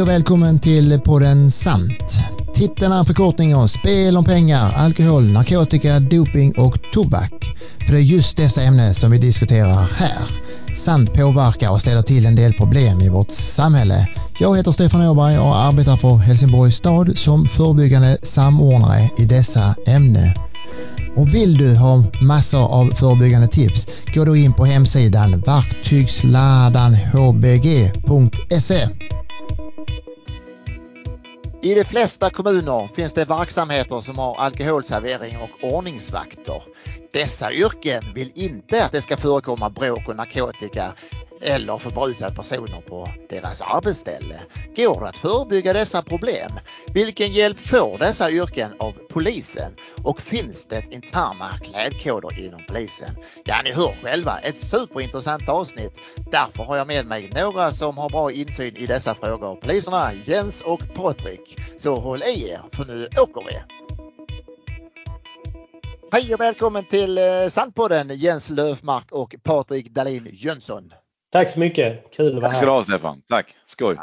Hej och välkommen till podden Sant. Titeln är en förkortning av spel om pengar, alkohol, narkotika, doping och tobak. För det är just dessa ämnen som vi diskuterar här. Sant påverkar och ställer till en del problem i vårt samhälle. Jag heter Stefan Åberg och arbetar för Helsingborgs stad som förebyggande samordnare i dessa ämnen. Och vill du ha massor av förebyggande tips, gå då in på hemsidan verktygsladanhbg.se. I de flesta kommuner finns det verksamheter som har alkoholservering och ordningsvakter. Dessa yrken vill inte att det ska förekomma bråk och narkotika eller för berusade personer på deras arbetsställe. Går det att förebygga dessa problem? Vilken hjälp får dessa yrken av polisen? Och finns det interna klädkoder inom polisen? Ja, ni hör själva, ett superintressant avsnitt. Därför har jag med mig några som har bra insyn i dessa frågor. Poliserna Jens och Patrik. Så håll i er, för nu åker vi! Hej och välkommen till eh, Sandpodden Jens Löfmark och Patrik Dahlin Jönsson. Tack så mycket. Kul att vara Tack ska du ha Stefan. Tack. Skoj.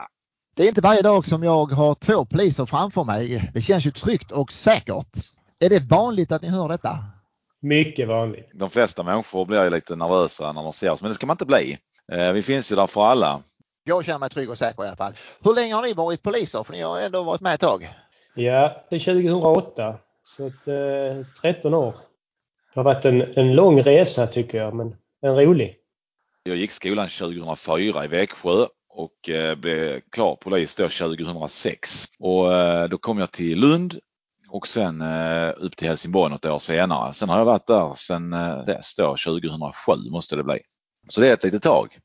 Det är inte varje dag som jag har två poliser framför mig. Det känns ju tryggt och säkert. Är det vanligt att ni hör detta? Mycket vanligt. De flesta människor blir ju lite nervösa när de ser oss, men det ska man inte bli. Eh, Vi finns ju där för alla. Jag känner mig trygg och säker i alla fall. Hur länge har ni varit poliser? För ni har ändå varit med ett tag. Ja, det är 2008. Så att, eh, 13 år. Det har varit en, en lång resa tycker jag, men en rolig. Jag gick skolan 2004 i Växjö och eh, blev klar polis då 2006. Och eh, då kom jag till Lund och sen eh, upp till Helsingborg något år senare. Sen har jag varit där sen dess då, 2007 måste det bli. Så det är ett litet tag.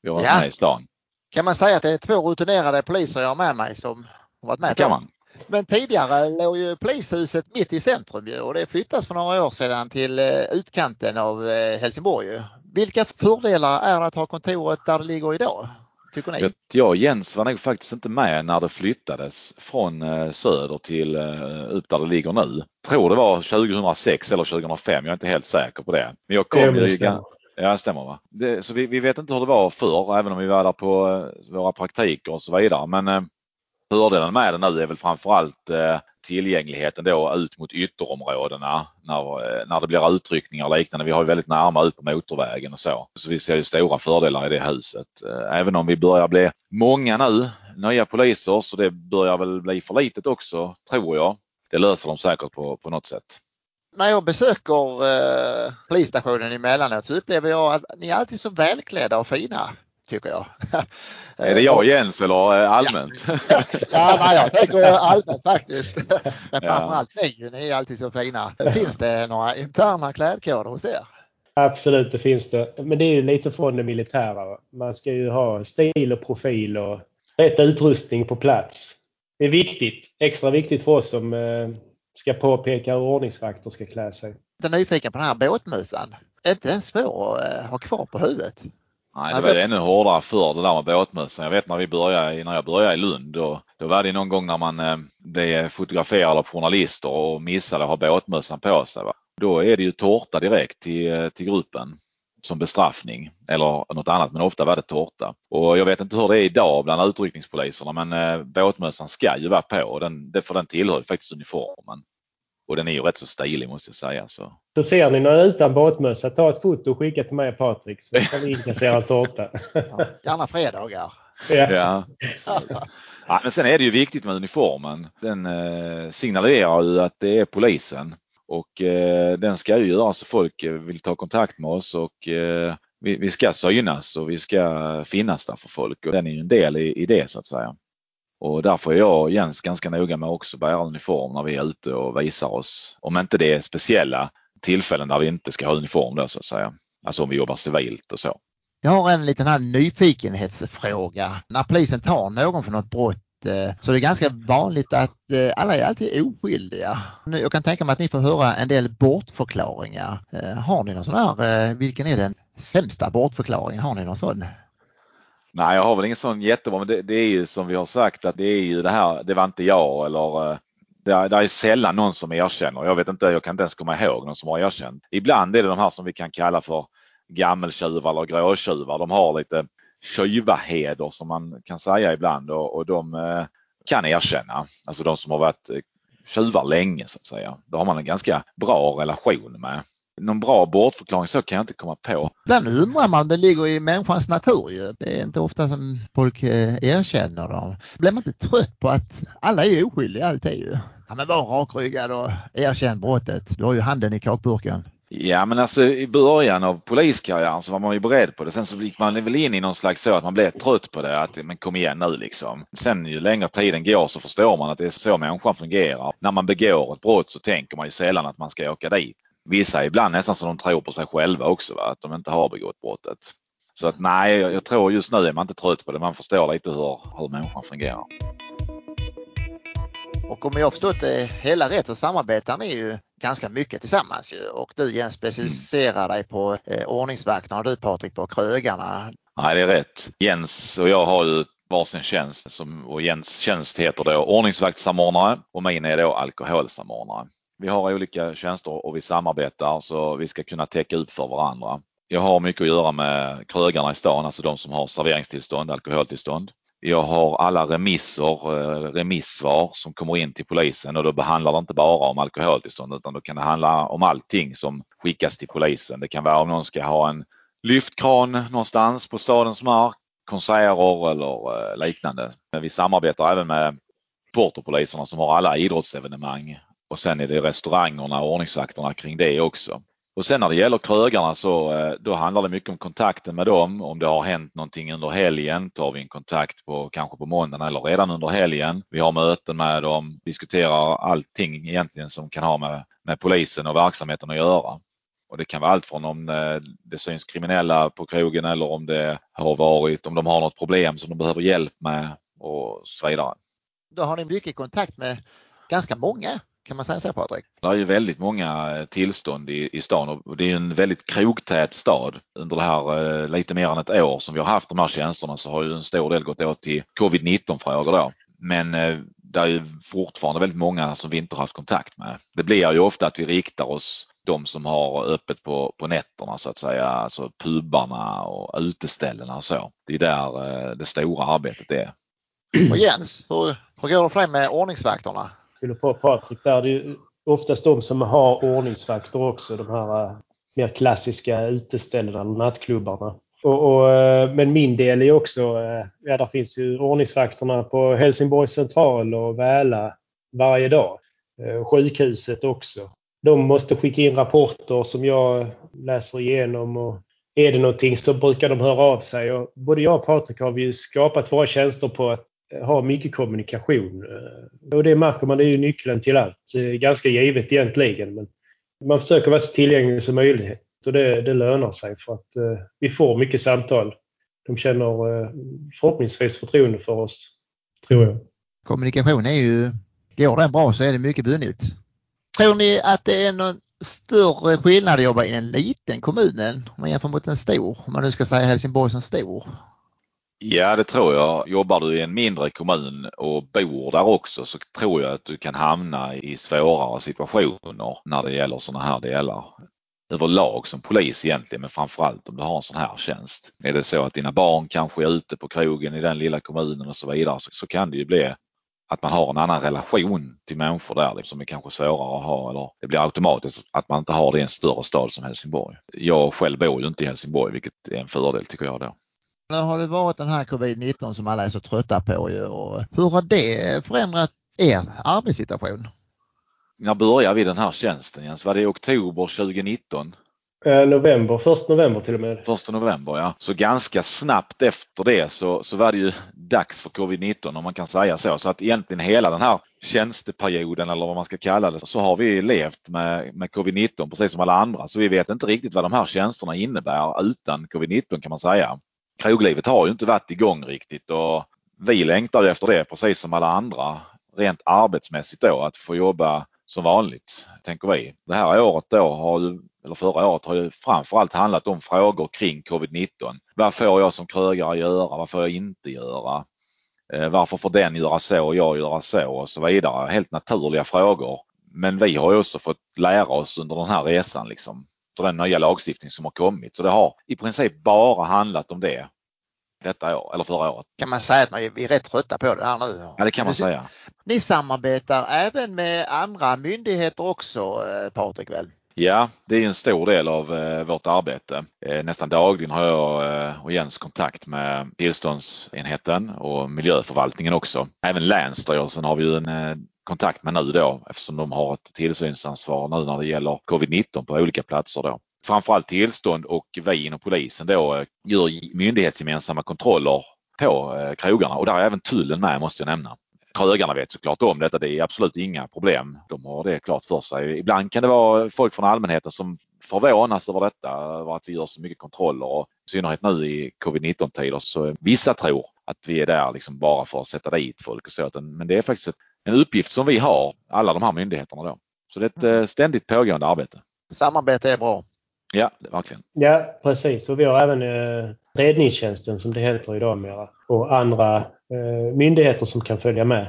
Jag har varit Ja. med i stan. Kan man säga att det är två rutinerade poliser jag har med mig som har varit med Det kan man. Men tidigare låg ju polishuset mitt i centrum ju, och det flyttas för några år sedan till utkanten av Helsingborg. Vilka fördelar är det att ha kontoret där det ligger idag? Tycker ni? Jag, och Jens var nog faktiskt inte med när det flyttades från eh, söder till eh, upp där det ligger nu. Tror det var 2006 eller 2005, jag är inte helt säker på det. Men jag kom ju... Ja, det stämmer. Va? Det, så vi, vi vet inte hur det var förr, även om vi var där på eh, våra praktiker och så vidare. Men eh, fördelen med det nu är väl framförallt eh, tillgängligheten då ut mot ytterområdena när, eh, när det blir utryckningar och liknande. Vi har ju väldigt närma ut på motorvägen och så. Så vi ser ju stora fördelar i det huset. Eh, även om vi börjar bli många nu, nya poliser, så det börjar väl bli för litet också, tror jag. Det löser de säkert på, på något sätt. När jag besöker eh, polisstationen emellanåt så upplever jag att ni är alltid så välklädda och fina. Tycker jag. Är det jag Jens eller eh, allmänt? ja, nej, jag tänker allmänt faktiskt. Men Ja. framförallt ni, ni är alltid så fina. Finns det några interna klädkoder hos er? Absolut, det finns det. Men det är ju lite från det militära. Man ska ju ha stil och profil och rätt utrustning på plats. Det är viktigt. Extra viktigt för oss som eh, ska påpeka hur ordningsvakter ska klä sig. Jag är nyfiken på den här båtmössan. Är inte den svår att eh, ha kvar på huvudet? Nej, det var ännu hårdare förr det där med båtmössan. Jag vet när vi började, när jag började i Lund och då var det någon gång när man eh, blev fotograferad av journalister och missade att ha båtmössan på sig. Va? Då är det ju tårta direkt till, eh, till gruppen som bestraffning eller något annat, men ofta var det tårta. Och jag vet inte hur det är idag bland utryckningspoliserna, men eh, båtmössan ska ju vara på och den, det, för den tillhör ju faktiskt uniformen. Och den är ju rätt så stilig måste jag säga. Så. Så ser ni någon utan båtmössa, ta ett foto och skicka till mig och Patrik så kan vi inkassera en tårta. Ja, gärna fredagar. ja. Ja. Ja, men sen är det ju viktigt med uniformen. Den eh, signalerar ju att det är polisen och eh, den ska ju göra så folk vill ta kontakt med oss och eh, vi, ska synas och vi ska finnas där för folk och den är ju en del i, i det så att säga. Och därför är jag och Jens ganska noga med också att bära uniform när vi är ute och visar oss. Om inte det är speciella tillfällen där vi inte ska ha uniform då så att säga. Alltså om vi jobbar civilt och så. Jag har en liten här nyfikenhetsfråga. När polisen tar någon för något brott eh, så är det ganska vanligt att eh, alla är alltid oskyldiga. Jag kan tänka mig att ni får höra en del bortförklaringar. Eh, har ni någon sån här, vilken är den sämsta bortförklaringen? Har ni någon sån? Nej, jag har väl ingen sån jättebra, men det, det är ju som vi har sagt att det är ju det här, det var inte jag eller eh, det är, det är sällan någon som erkänner. Jag vet inte, jag kan inte ens komma ihåg någon som har erkänt. Ibland är det de här som vi kan kalla för gammeltjuvar eller gråtjuvar. De har lite tjuvaheder som man kan säga ibland och, och de eh, kan erkänna, alltså de som har varit eh, tjuvar länge så att säga. Då har man en ganska bra relation med. Någon bra bortförklaring så kan jag inte komma på. Ibland undrar man, det ligger i människans natur ju. Det är inte ofta som folk erkänner dem. Blir man inte trött på att alla är oskyldiga alltid ju? Ja men var rakryggad och erkänn brottet. Du har ju handen i kakburken. Ja men alltså i början av poliskarriären så var man ju beredd på det. Sen så gick man väl in i någon slags så att man blev trött på det. Att men kom igen nu liksom. Sen ju längre tiden går så förstår man att det är så människan fungerar. När man begår ett brott så tänker man ju sällan att man ska åka dit. Vissa ibland nästan så de tror på sig själva också, va? att de inte har begått brottet. Så att nej, jag tror just nu är man inte trött på det. Man förstår lite hur, hur människan fungerar. Och om jag har förstått det hela rätt så samarbetar ni ju ganska mycket tillsammans ju. Och du Jens specialiserar dig på eh, ordningsvakterna och du Patrik på krögarna. Nej, det är rätt. Jens och jag har ju varsin tjänst som, och Jens tjänst heter då ordningsvaktssamordnare och min är då alkoholsamordnare. Vi har olika tjänster och vi samarbetar så vi ska kunna täcka upp för varandra. Jag har mycket att göra med krögarna i stan, alltså de som har serveringstillstånd, alkoholtillstånd. Jag har alla remisser, eh, remissvar som kommer in till polisen och då behandlar det inte bara om alkoholtillstånd utan då kan det handla om allting som skickas till polisen. Det kan vara om någon ska ha en lyftkran någonstans på stadens mark, konserter eller eh, liknande. Men Vi samarbetar även med portopoliserna som har alla idrottsevenemang och sen är det restaurangerna och ordningsvakterna kring det också. Och sen när det gäller krögarna så eh, då handlar det mycket om kontakten med dem. Om det har hänt någonting under helgen tar vi en kontakt på kanske på måndagen eller redan under helgen. Vi har möten med dem, diskuterar allting egentligen som kan ha med, med polisen och verksamheten att göra. Och det kan vara allt från om eh, det syns kriminella på krogen eller om det har varit, om de har något problem som de behöver hjälp med och så vidare. Då har ni mycket kontakt med ganska många kan man säga så Patrik? Det är ju väldigt många eh, tillstånd i, i stan och det är en väldigt krogtät stad. Under det här eh, lite mer än ett år som vi har haft de här tjänsterna så har ju en stor del gått åt till covid-19 frågor då. Men eh, det är ju fortfarande väldigt många som vi inte har haft kontakt med. Det blir ju ofta att vi riktar oss de som har öppet på, på nätterna så att säga, alltså pubarna och uteställena och så. Det är där det stora arbetet är. Och Jens, hur, hur går det för dig med ordningsvakterna? Fyller på Patrik där. Det är ju oftast de som har ordningsvakter också, de här eh, mer klassiska uteställena, nattklubbarna. Och, och, eh, men min del är också, eh, ja där finns ju ordningsvakterna på Helsingborgs central och Väla varje dag. Sjukhuset också. De måste skicka in rapporter som jag läser igenom och är det någonting så brukar de höra av sig. Och både jag och Patrik har vi skapat våra tjänster på att Eh, ha mycket kommunikation. Eh, och det märker man, det är ju nyckeln till allt. Ganska givet egentligen, men man försöker vara så tillgänglig som möjligt och det, det lönar sig för att eh, vi får mycket samtal. De känner förhoppningsvis förtroende för oss, tror jag. Kommunikation är ju, går den bra så är det mycket vunnet. Tror ni att det är någon större skillnad att jobba i en liten kommun än om man jämför mot en stor? Om man nu ska säga Helsingborg som stor. Ja, det tror jag. Jobbar du i en mindre kommun och bor där också så tror jag att du kan hamna i svårare situationer när det gäller sådana här delar. Överlag som polis egentligen, men framförallt om du har en sån här tjänst. Är det så att dina barn kanske är ute på krogen i den lilla kommunen och så vidare så, så kan det ju bli att man har en annan relation till människor där liksom, som är kanske svårare att ha eller det blir automatiskt att man inte har det i en större stad som Helsingborg. Jag själv bor ju inte i Helsingborg vilket är en fördel tycker jag då. Nu har det varit den här covid-19 som alla är så trötta på ju och hur har det förändrat er arbetssituation? När började vi den här tjänsten Jens? Var det i oktober 2019? Eh, november, först november till och med. Första november ja. Så ganska snabbt efter det så, så var det ju dags för covid-19 om man kan säga så. Så att egentligen hela den här tjänsteperioden eller vad man ska kalla det så har vi levt med, med covid-19 precis som alla andra. Så vi vet inte riktigt vad de här tjänsterna innebär utan covid-19 kan man säga kroglivet har ju inte varit igång riktigt och vi längtar efter det precis som alla andra rent arbetsmässigt då att få jobba som vanligt, tänker vi. Det här året då har ju, eller förra året har ju framförallt handlat om frågor kring covid-19. Vad får jag som krögare göra? Vad får jag inte göra? Eh, varför får den göra så och jag göra så och så vidare. Helt naturliga frågor. Men vi har ju också fått lära oss under den här resan liksom den nya lagstiftning som har kommit. Så det har i princip bara handlat om det. detta år, eller förra året. Kan man säga att man är, vi är rätt trötta på det här nu? Ja, det kan man säga. Ni samarbetar även med andra myndigheter också, eh, Patrik? Väl? Ja, det är en stor del av eh, vårt arbete. Eh, nästan dagligen har jag eh, och Jens kontakt med tillståndsenheten och miljöförvaltningen också. Även Länsstyrelsen har vi ju en eh, kontakt med nu då eftersom de har ett tillsynsansvar nu när det gäller covid-19 på olika platser då. Framförallt tillstånd och vi inom polisen då eh, gör myndighetsgemensamma kontroller på eh, krogarna och där är även tullen med måste jag nämna. Krögarna vet såklart om detta, det är absolut inga problem. De har det klart för sig. Ibland kan det vara folk från allmänheten som förvånas över detta, över att vi gör så mycket kontroller och i synnerhet nu i covid-19 tider så vissa tror att vi är där liksom bara för att sätta dit folk och så. Men det är faktiskt en uppgift som vi har, alla de här myndigheterna då. Så det är ett mm. ständigt pågående arbete. Samarbete är bra. Ja, verkligen. Ja, precis. Och vi har även eh, räddningstjänsten som det heter idag mera och andra eh, myndigheter som kan följa med.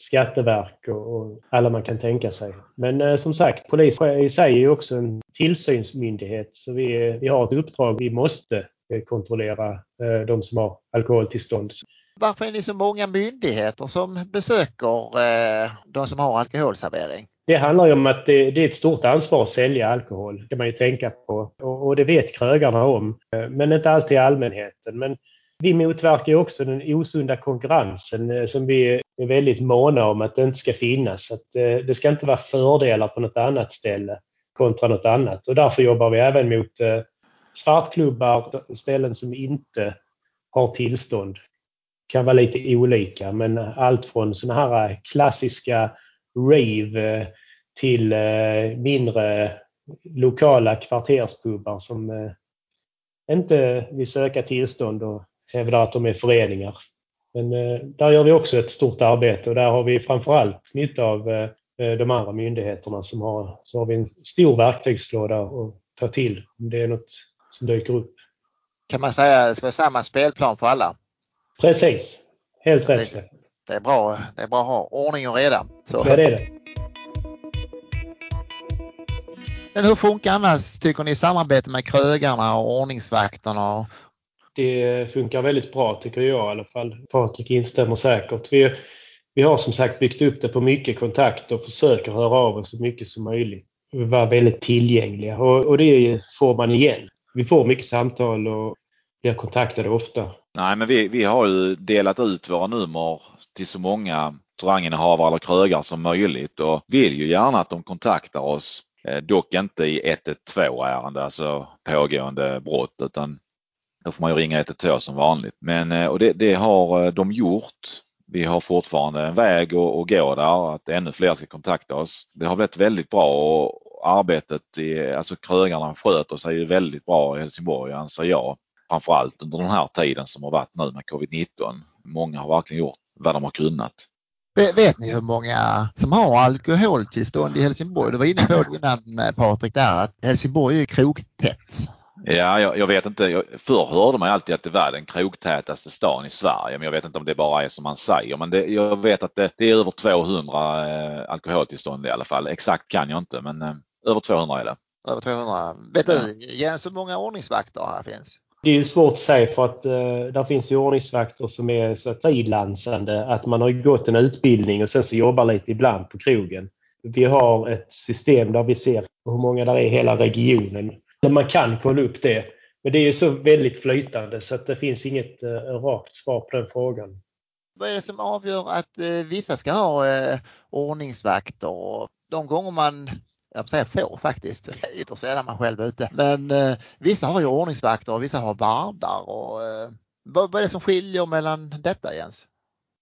Skatteverk och, alla man kan tänka sig. Men eh, som sagt, polisen i sig är ju också en tillsynsmyndighet så vi, vi har ett uppdrag. Vi måste eh, kontrollera de som har alkoholtillstånd. Varför är ni så många myndigheter som besöker de som har alkoholservering? Det handlar ju om att det, det, är ett stort ansvar att sälja alkohol, kan man ju tänka på. Och, och det vet krögarna om, men inte alltid allmänheten. Men vi motverkar också den osunda konkurrensen eh, som vi är väldigt måna om att det inte ska finnas. Att eh, det ska inte vara fördelar på något annat ställe kontra något annat. Och därför jobbar vi även mot eh, svartklubbar, ställen som inte har tillstånd. Det kan vara lite olika, men allt från sådana här klassiska rave till mindre lokala kvarterspubbar som inte vill söka tillstånd och hävdar att de är föreningar. Men eh, där gör vi också ett stort arbete och där har vi framförallt nytta av de andra myndigheterna som har, så har vi en stor verktygslåda att ta till om det är något som dyker upp. Kan man säga att det ska vara samma spelplan för alla? Precis, helt rätt. Det är bra, det är bra att ha ordning och reda. Så. Ja, det är det. Men hur funkar annars, tycker ni, samarbete med krögarna och ordningsvakterna? Det funkar väldigt bra tycker jag i alla fall. Patrik instämmer säkert. Vi, vi har som sagt byggt upp det på mycket kontakt och försöker höra av oss så mycket som möjligt. Vi var väldigt tillgängliga och, och det får man igen. Vi får mycket samtal och blir kontaktade ofta. Nej, men vi, vi har ju delat ut våra nummer till så många restauranginnehavare eller krögar som möjligt och vill ju gärna att de kontaktar oss eh, dock inte i 112 ärende, alltså pågående brott, utan då får man ju ringa 112 som vanligt. Men eh, och det, det, har eh, de gjort. Vi har fortfarande en väg att, att gå där, att ännu fler ska kontakta oss. Det har blivit väldigt bra och arbetet, i, alltså krögarna sköter sig ju väldigt bra i Helsingborg anser jag. Framförallt under den här tiden som har varit nu med covid-19. Många har verkligen gjort vad de har kunnat. Vet ni hur många som har alkoholtillstånd i Helsingborg? Du var inne på det innan Patrik där att Helsingborg är krogtätt. Ja, jag, jag, vet inte. Förr hörde man alltid att det var den krogtätaste stan i Sverige, men jag vet inte om det bara är som man säger. Men det, jag vet att det, det, är över 200 eh, alkoholtillstånd i alla fall. Exakt kan jag inte, men eh, över 200 är det. Över 200. Vet du Jens hur många ordningsvakter här finns? Det är svårt att säga för att uh, där finns ju ordningsvakter som är så frilansande att man har gått en utbildning och sen så jobbar lite ibland på krogen. Vi har ett system där vi ser hur många där är i hela regionen. Man kan kolla upp det. Men det är ju så väldigt flytande så att det finns inget eh, rakt svar på den frågan. Vad är det som avgör att eh, vissa ska ha eh, ordningsvakter? De gånger man jag säga får faktiskt. Ytterst sällan man själv är ute. Men eh, vissa har ju ordningsvakter och vissa har vardar. Och, eh, vad, vad är det som skiljer mellan detta Jens?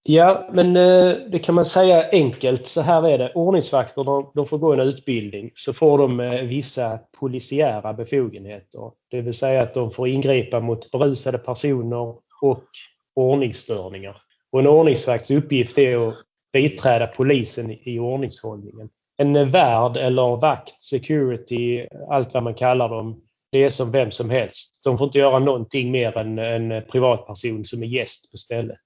Ja, men eh, det kan man säga enkelt. Så här är det. Ordningsvakter de, de får gå en utbildning så får de eh, vissa polisiära befogenheter. Det vill säga att de får ingripa mot berusade personer och ordningsstörningar. Och en ordningsvakts uppgift är att biträda polisen i ordningshållningen en värd eller vakt, security, allt vad man kallar dem. Det är som vem som helst. De får inte göra någonting mer än en privatperson som är gäst på stället.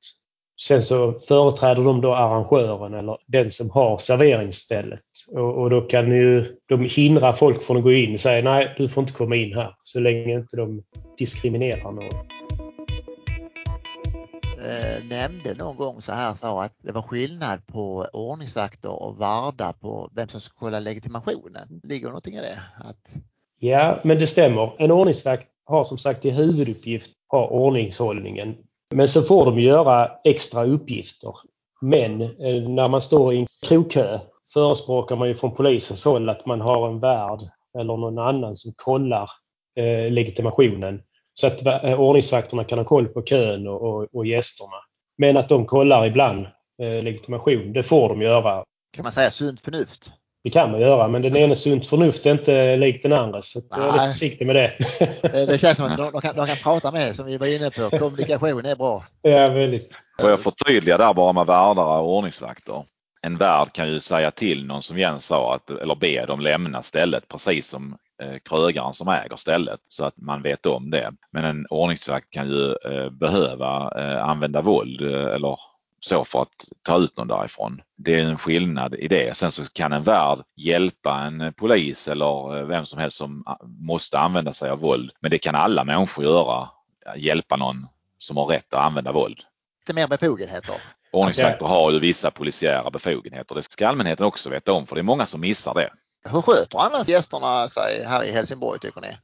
Sen så företräder de då arrangören eller den som har serveringsstället. Och, och då kan ju de hindra folk från att gå in och säga nej, du får inte komma in här så länge inte de diskriminerar någon. eh, nämnde någon gång så här sa att det var skillnad på ordningsvakter och vardar på vem som ska kolla legitimationen. Ligger någonting i det? Att... Ja, men det stämmer. En ordningsvakt har som sagt i huvuduppgift ha ordningshållningen. Men så får de göra extra uppgifter. Men eh, när man står i en krokö förespråkar man ju från polisens håll att man har en värd eller någon annan som kollar eh, legitimationen. Så att eh, ordningsvakterna kan ha koll på kön och, och, och gästerna. Men att de kollar ibland eh, legitimation, det får de göra. Kan man säga sunt förnuft? Det kan man göra, men den ene sunt förnuft är inte lik den andra. Så jag är lite försiktig med det. det känns som att de, de, kan, de kan prata med, som vi var inne på. Kommunikation är bra. Ja, väldigt. Får jag förtydliga där bara med värdar och ordningsvakter? En värd kan ju säga till någon som Jens sa, att, eller be dem lämna stället precis som eh, krögaren som äger stället så att man vet om det. Men en ordningsvakt kan ju eh, behöva eh, använda våld eh, eller så för att ta ut någon därifrån. Det är en skillnad i det. Sen så kan en värd hjälpa en polis eller eh, vem som helst som ah, måste använda sig av våld. Men det kan alla människor göra. Hjälpa någon som har rätt att använda våld. Lite mer befogenheter. Ordningsvakter har ju vissa polisiära befogenheter. Det ska allmänheten också veta om för det är många som missar det. Hur sköter annars gästerna sig här i Helsingborg tycker ni?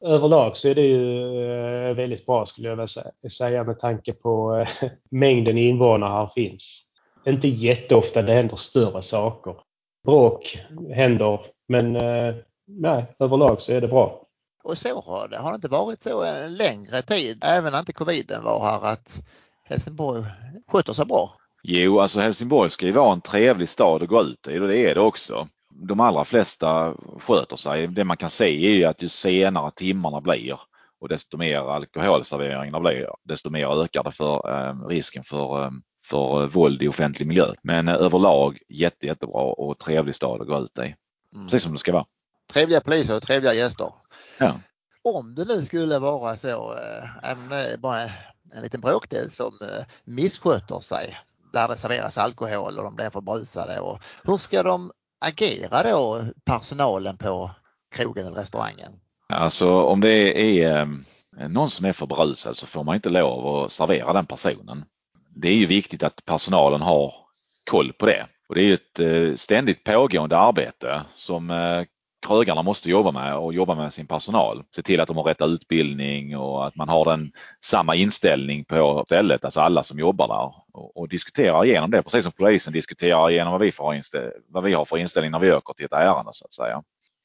Överlag så är det ju eh, väldigt bra skulle jag vilja säga med tanke på eh, mängden invånare här finns. Inte jätteofta det händer större saker. Bråk händer men eh, nej, överlag så är det bra. Och så har det, har det inte varit så en längre tid, även när inte coviden var här, att Helsingborg sköter sig bra? Jo, alltså Helsingborg ska ju vara en trevlig stad att gå ut i och det är det också de allra flesta sköter sig. Det man kan se är ju att ju senare timmarna blir och desto mer alkoholserveringarna blir, desto mer ökar det för eh, risken för, eh, för våld i offentlig miljö. Men eh, överlag jätte, jättebra och trevlig stad att gå ut i. Mm. Precis som det ska vara. Trevliga poliser och trevliga gäster. Ja. Om det nu skulle vara så, eh, även bara en liten bråkdel som eh, missköter sig där det serveras alkohol och de blir för brusade. Och hur ska de agerar då personalen på krogen eller restaurangen? Alltså om det är ehm, någon som är för berusad så alltså, får man inte lov att servera den personen. Det är ju viktigt att personalen har koll på det och det är ett eh, ständigt pågående arbete som eh, krögarna måste jobba med och jobba med sin personal. Se till att de har rätt utbildning och att man har den samma inställning på stället, alltså alla som jobbar där och, och diskutera igenom det precis som polisen diskuterar igenom vad vi, får vad vi har för inställning när vi åker till ett ärende så att säga.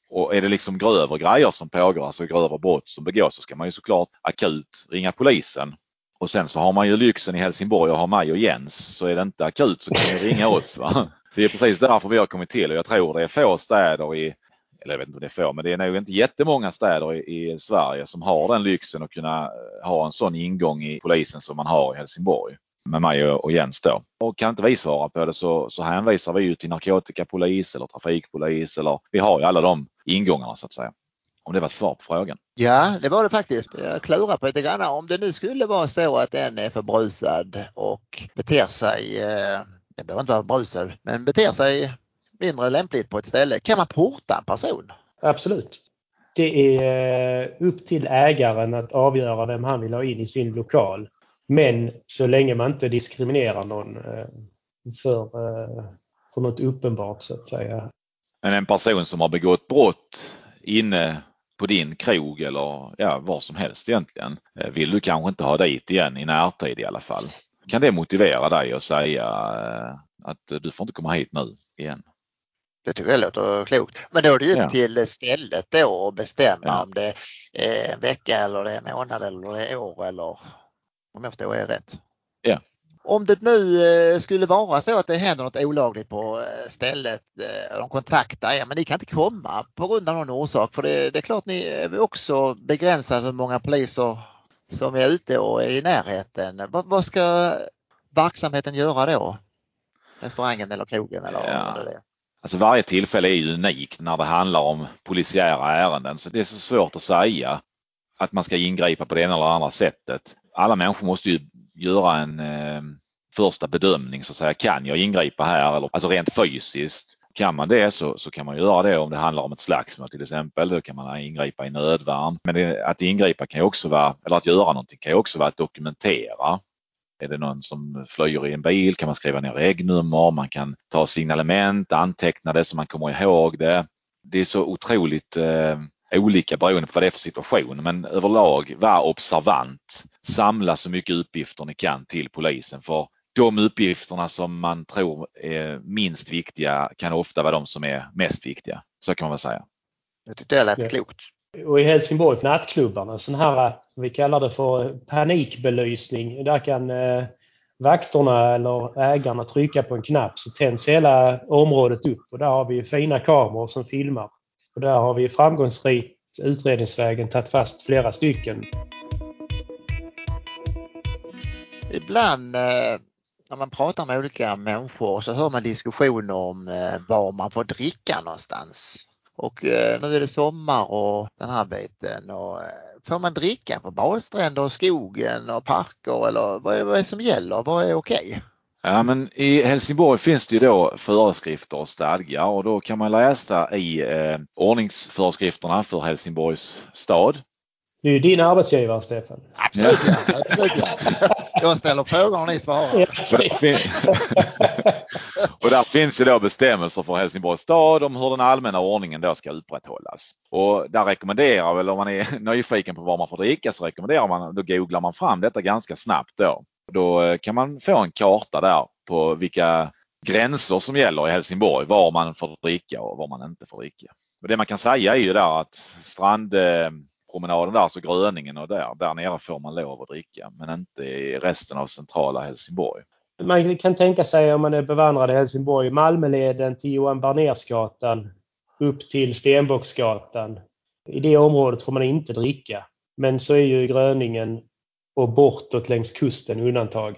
Och är det liksom grövre grejer som pågår, alltså grövre brott som begås så ska man ju såklart akut ringa polisen. Och sen så har man ju lyxen i Helsingborg och har mig och Jens så är det inte akut så kan ni ringa oss. Va? Det är precis därför vi har kommit till och jag tror det är få städer i eller jag vet inte om det är få, men det är nog inte jättemånga städer i, i Sverige som har den lyxen att kunna eh, ha en sån ingång i polisen som man har i Helsingborg med mig och Jens då. Och kan inte vi svara på det så, så hänvisar vi ju till narkotikapolis eller trafikpolis eller vi har ju alla de ingångarna så att säga. Om det var ett svar på frågan. Ja, det var det faktiskt. Jag klurar på lite grann. Om det nu skulle vara så att en är förbrusad och beter sig, eh, det behöver inte vara förbrusad, men beter sig mindre lämpligt på ett ställe. Kan man porta en person? Absolut. Det är eh, upp till ägaren att avgöra vem han vill ha in i sin lokal. Men så länge man inte diskriminerar någon eh, för, eh, för något uppenbart så att säga. Men en person som har begått brott inne på din krog eller ja, var som helst egentligen vill du kanske inte ha dit igen i närtid i alla fall. Kan det motivera dig att säga att du får inte komma hit nu igen? Det tycker jag låter klokt. Men då är det ju ja. till stället då att bestämma ja. om det är en vecka eller det är en månad eller det är år eller om jag förstår er rätt. Ja. Om det nu eh, skulle vara så att det händer något olagligt på eh, stället, eh, de kontaktar er men ni kan inte komma på grund av någon orsak för det, det är klart ni är också begränsade hur många poliser som är ute och är i närheten. Vad, vad ska verksamheten göra då? Restaurangen eller krogen eller ja. vad det är? Alltså varje tillfälle är ju unikt när det handlar om polisiära ärenden så det är så svårt att säga att man ska ingripa på det ena eller andra sättet. Alla människor måste ju göra en eh, första bedömning så att säga. Kan jag ingripa här? Eller, alltså rent fysiskt. Kan man det så, så kan man göra det om det handlar om ett slagsmål till exempel. Då kan man ingripa i nödvärn. Men det, att ingripa kan ju också vara, eller att göra någonting kan ju också vara att dokumentera är det någon som flyger i en bil kan man skriva ner regnummer, man kan ta signalement, anteckna det så man kommer ihåg det. Det är så otroligt eh, olika beroende på vad det är för situation men överlag var observant. Samla så mycket uppgifter ni kan till polisen för de uppgifterna som man tror är minst viktiga kan ofta vara de som är mest viktiga. Så kan man väl säga. Jag tyckte det lät ja. klokt. Och i Helsingborg, nattklubbarna, sån här, vi kallar det för panikbelysning. Där kan eh, vakterna eller ägarna trycka på en knapp så tänds hela området upp och där har vi fina kameror som filmar. Och där har vi framgångsrikt utredningsvägen tagit fast flera stycken. Ibland eh, när man pratar med olika människor så hör man diskussioner om eh, var man får dricka någonstans. Och eh, nu är det sommar och den här biten. Och, får man dricka på badstränder och skogen och parker eller vad är, vad är det som gäller? Vad är okej? Okay? Ja men i Helsingborg finns det ju då föreskrifter och stadgar och då kan man läsa i eh, ordningsföreskrifterna för Helsingborgs stad. Det är ju din arbetsgivare Stefan. Absolut, ja. Absolut ja. Jag ställer frågor och ni svarar och där finns ju då bestämmelser för Helsingborgs stad om hur den allmänna ordningen då ska upprätthållas. Och där rekommenderar väl om man är nyfiken på vad man får dricka så rekommenderar man, då googlar man fram detta ganska snabbt då. Då eh, kan man få en karta där på vilka gränser som gäller i Helsingborg, var man får dricka och var man inte får dricka. Och det man kan säga är ju där att strandpromenaden där, alltså Gröningen och där, där nere får man lov att dricka men inte i resten av centrala Helsingborg. Man kan tänka sig om man är bevandrad i Helsingborg, Malmöleden till Johan Barnersgatan upp till Stenbocksgatan. I det området får man inte dricka. Men så är ju Gröningen och bortåt längs kusten undantag.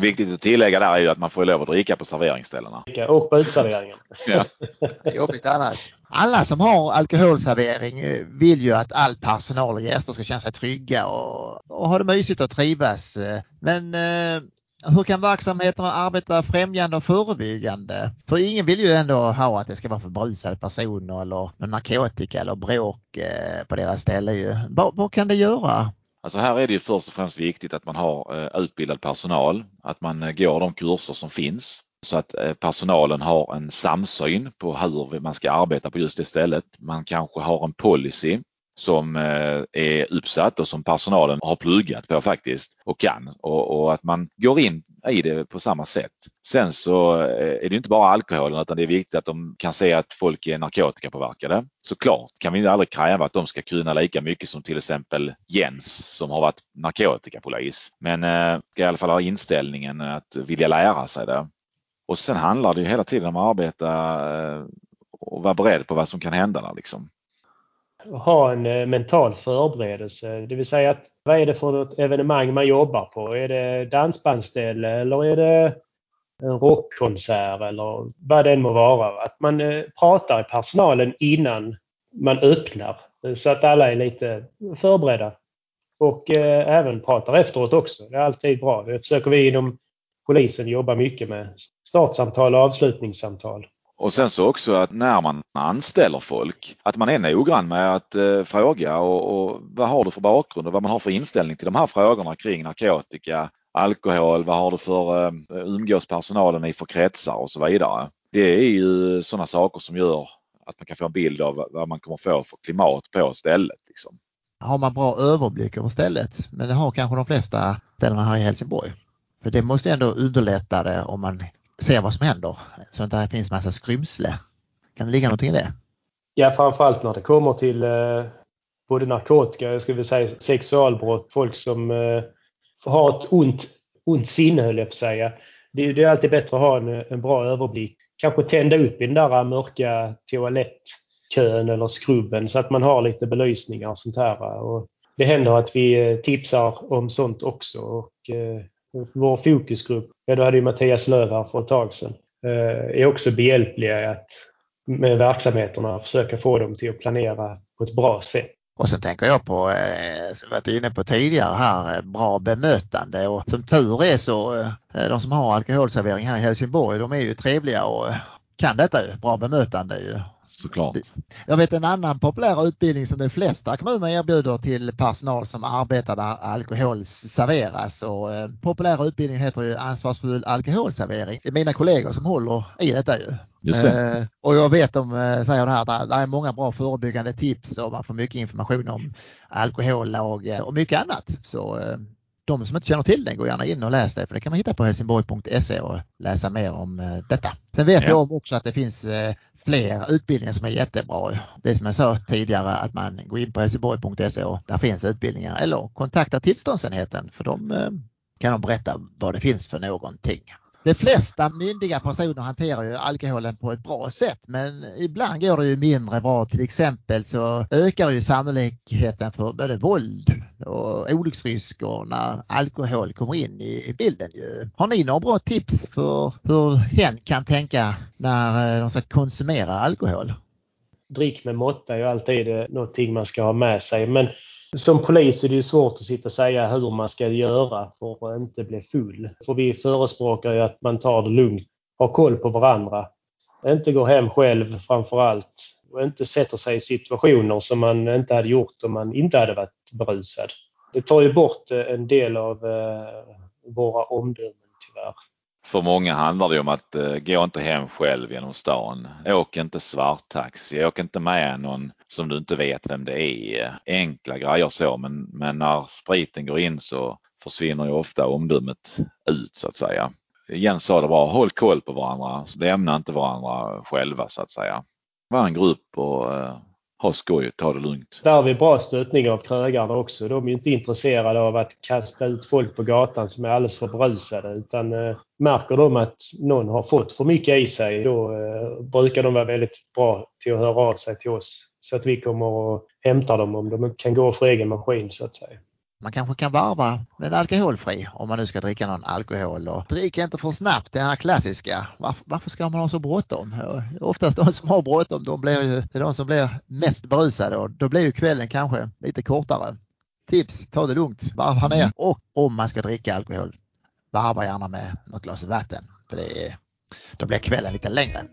Viktigt att tillägga där är ju att man får lov att dricka på serveringsställena. Och på uteserveringen. ja. Jobbigt annars. Alla som har alkoholservering vill ju att all personal och gäster ska känna sig trygga och, och ha det mysigt och trivas. Men eh, hur kan verksamheterna arbeta främjande och förebyggande? För ingen vill ju ändå ha att det ska vara för berusade personer eller narkotika eller bråk eh, på deras ställe. Vad, vad kan det göra? Alltså här är det ju först och främst viktigt att man har eh, utbildad personal, att man eh, går de kurser som finns så att personalen har en samsyn på hur man ska arbeta på just det stället. Man kanske har en policy som eh, är uppsatt och som personalen har pluggat på faktiskt och kan och, och, att man går in i det på samma sätt. Sen så eh, är det inte bara alkoholen utan det är viktigt att de kan se att folk är narkotikapåverkade. Såklart kan vi aldrig kräva att de ska kunna lika mycket som till exempel Jens som har varit narkotikapolis. Men eh, ska i alla fall ha inställningen att vilja lära sig det. Och sen handlar det ju hela tiden om att arbeta eh, och vara beredd på vad som kan hända där liksom ha en eh, mental förberedelse. Det vill säga att vad är det för något evenemang man jobbar på? Är det dansbandsställe eller är det en rockkonsert eller vad det än må vara? Att man eh, pratar i personalen innan man öppnar eh, så att alla är lite förberedda. Och eh, även pratar efteråt också. Det är alltid bra. Det försöker vi inom polisen jobba mycket med. Startsamtal och avslutningssamtal. Och sen så också att när man anställer folk, att man är noggrann med att eh, fråga och, och, vad har du för bakgrund och vad man har för inställning till de här frågorna kring narkotika, alkohol, vad har du för eh, umgås personalen i för kretsar och så vidare. Det är ju sådana saker som gör att man kan få en bild av vad man kommer få för klimat på stället. Liksom. Har man bra överblick över stället, men det har kanske de flesta ställena här i Helsingborg. För det måste ändå underlätta det om man se vad som händer så att det inte finns massa skrymsle. Kan det ligga någonting i det? Ja, framförallt när det kommer till eh, både narkotika, jag skulle säga sexualbrott, folk som eh, har ett ont, ont sinne höll jag på att säga. Det, det, är alltid bättre att ha en, en bra överblick. Kanske tända upp i den där eh, mörka toalettkön eller skrubben så att man har lite belysningar och sånt här. Eh, och det händer att vi eh, tipsar om sånt också. Och, eh, vår fokusgrupp, ja då hade ju Mattias Lööf här för ett tag sedan, eh, är också behjälpliga att med verksamheterna försöka få dem till att planera på ett bra sätt. Och sen tänker jag på, eh, som vi varit inne på tidigare här, eh, bra bemötande och som tur är så, eh, de som har alkoholservering här i Helsingborg, de är ju trevliga och kan detta ju, bra bemötande ju såklart. Jag vet en annan populär utbildning som de flesta kommuner erbjuder till personal som arbetar där alkohol serveras. Och, eh, populära utbildning heter ju ansvarsfull alkoholservering. Det är mina kollegor som håller i detta ju. Just det. Eh, och jag vet de eh, säger det här att det är många bra förebyggande tips och man får mycket information om alkohollag och mycket annat. Så eh, de som inte känner till den, går gärna in och läs det för det kan man hitta på helsingborg.se och läsa mer om eh, detta. Sen vet ja. jag också att det finns eh, fler utbildningar som är jättebra. Det är som jag sa tidigare att man går in på helsingborg.se och där finns utbildningar eller kontakta tillståndsenheten för de eh, kan de berätta vad det finns för någonting. De flesta myndiga personer hanterar ju alkoholen på ett bra sätt men ibland går det ju mindre bra. Till exempel så ökar ju sannolikheten för både våld och olycksrisker när alkohol kommer in i bilden. Har ni några bra tips för hur hen kan tänka när eh, de ska konsumera alkohol? Drick med måtta är ju alltid eh, någonting man ska ha med sig men som polis är det svårt att sitta och säga hur man ska göra för att inte bli full. För vi förespråkar ju att man tar det lugnt, har koll på varandra. Inte går hem själv framför allt och inte sätter sig i situationer som man inte hade gjort om man inte hade varit berusad. Det tar ju bort eh, en del av eh, våra omdömen tyvärr. För många handlar det om att eh, gå inte hem själv genom stan. Åk inte svarttaxi. Åk inte med någon som du inte vet vem det är. Enkla grejer så men, men när spriten går in så försvinner ju ofta omdömet ut så att säga. Jens sa det bra, håll koll på varandra. Lämna inte varandra själva så att säga. Var en grupp och ha skoj och ta det lugnt. Där har vi bra stöttning av krögarna också. De är inte intresserade av att kasta ut folk på gatan som är alldeles för berusade utan eh, märker de att någon har fått för mycket i sig då eh, brukar de vara väldigt bra till att höra av sig till oss så att vi kommer och hämtar dem om de kan gå för egen maskin så att säga. Man kanske kan varva med alkoholfri om man nu ska dricka någon alkohol. Och drick inte för snabbt, det här klassiska. Varför, varför ska man ha så bråttom? Oftast de som har bråttom, de blir ju, det är de som blir mest berusade och då blir ju kvällen kanske lite kortare. Tips, ta det lugnt, varva ner och om man ska dricka alkohol, varva gärna med något glas vatten. För det är, då blir kvällen lite längre.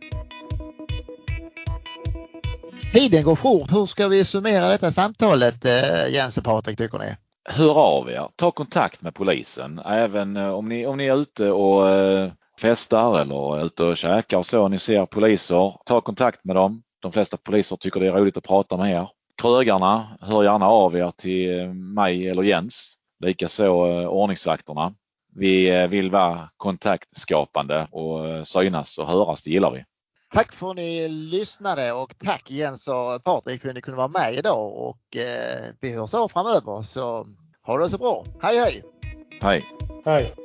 Tiden går fort. Hur ska vi summera detta samtalet eh, Jens och Patrik tycker ni? Hör av er, ta kontakt med polisen. Även eh, om ni, om ni är ute och eh, festar eller är ute och käkar och så, ni ser poliser, ta kontakt med dem. De flesta poliser tycker det är roligt att prata med er. Krögarna, hör gärna av er till eh, mig eller Jens. Likaså ordningsvakterna. Vi vill vara kontaktskapande och synas och höras, det gillar vi. Tack för att ni lyssnade och tack Jens och Patrik för att ni kunde vara med idag och eh, vi hörs av framöver så ha det så bra. Hej hej! Hej! Hej!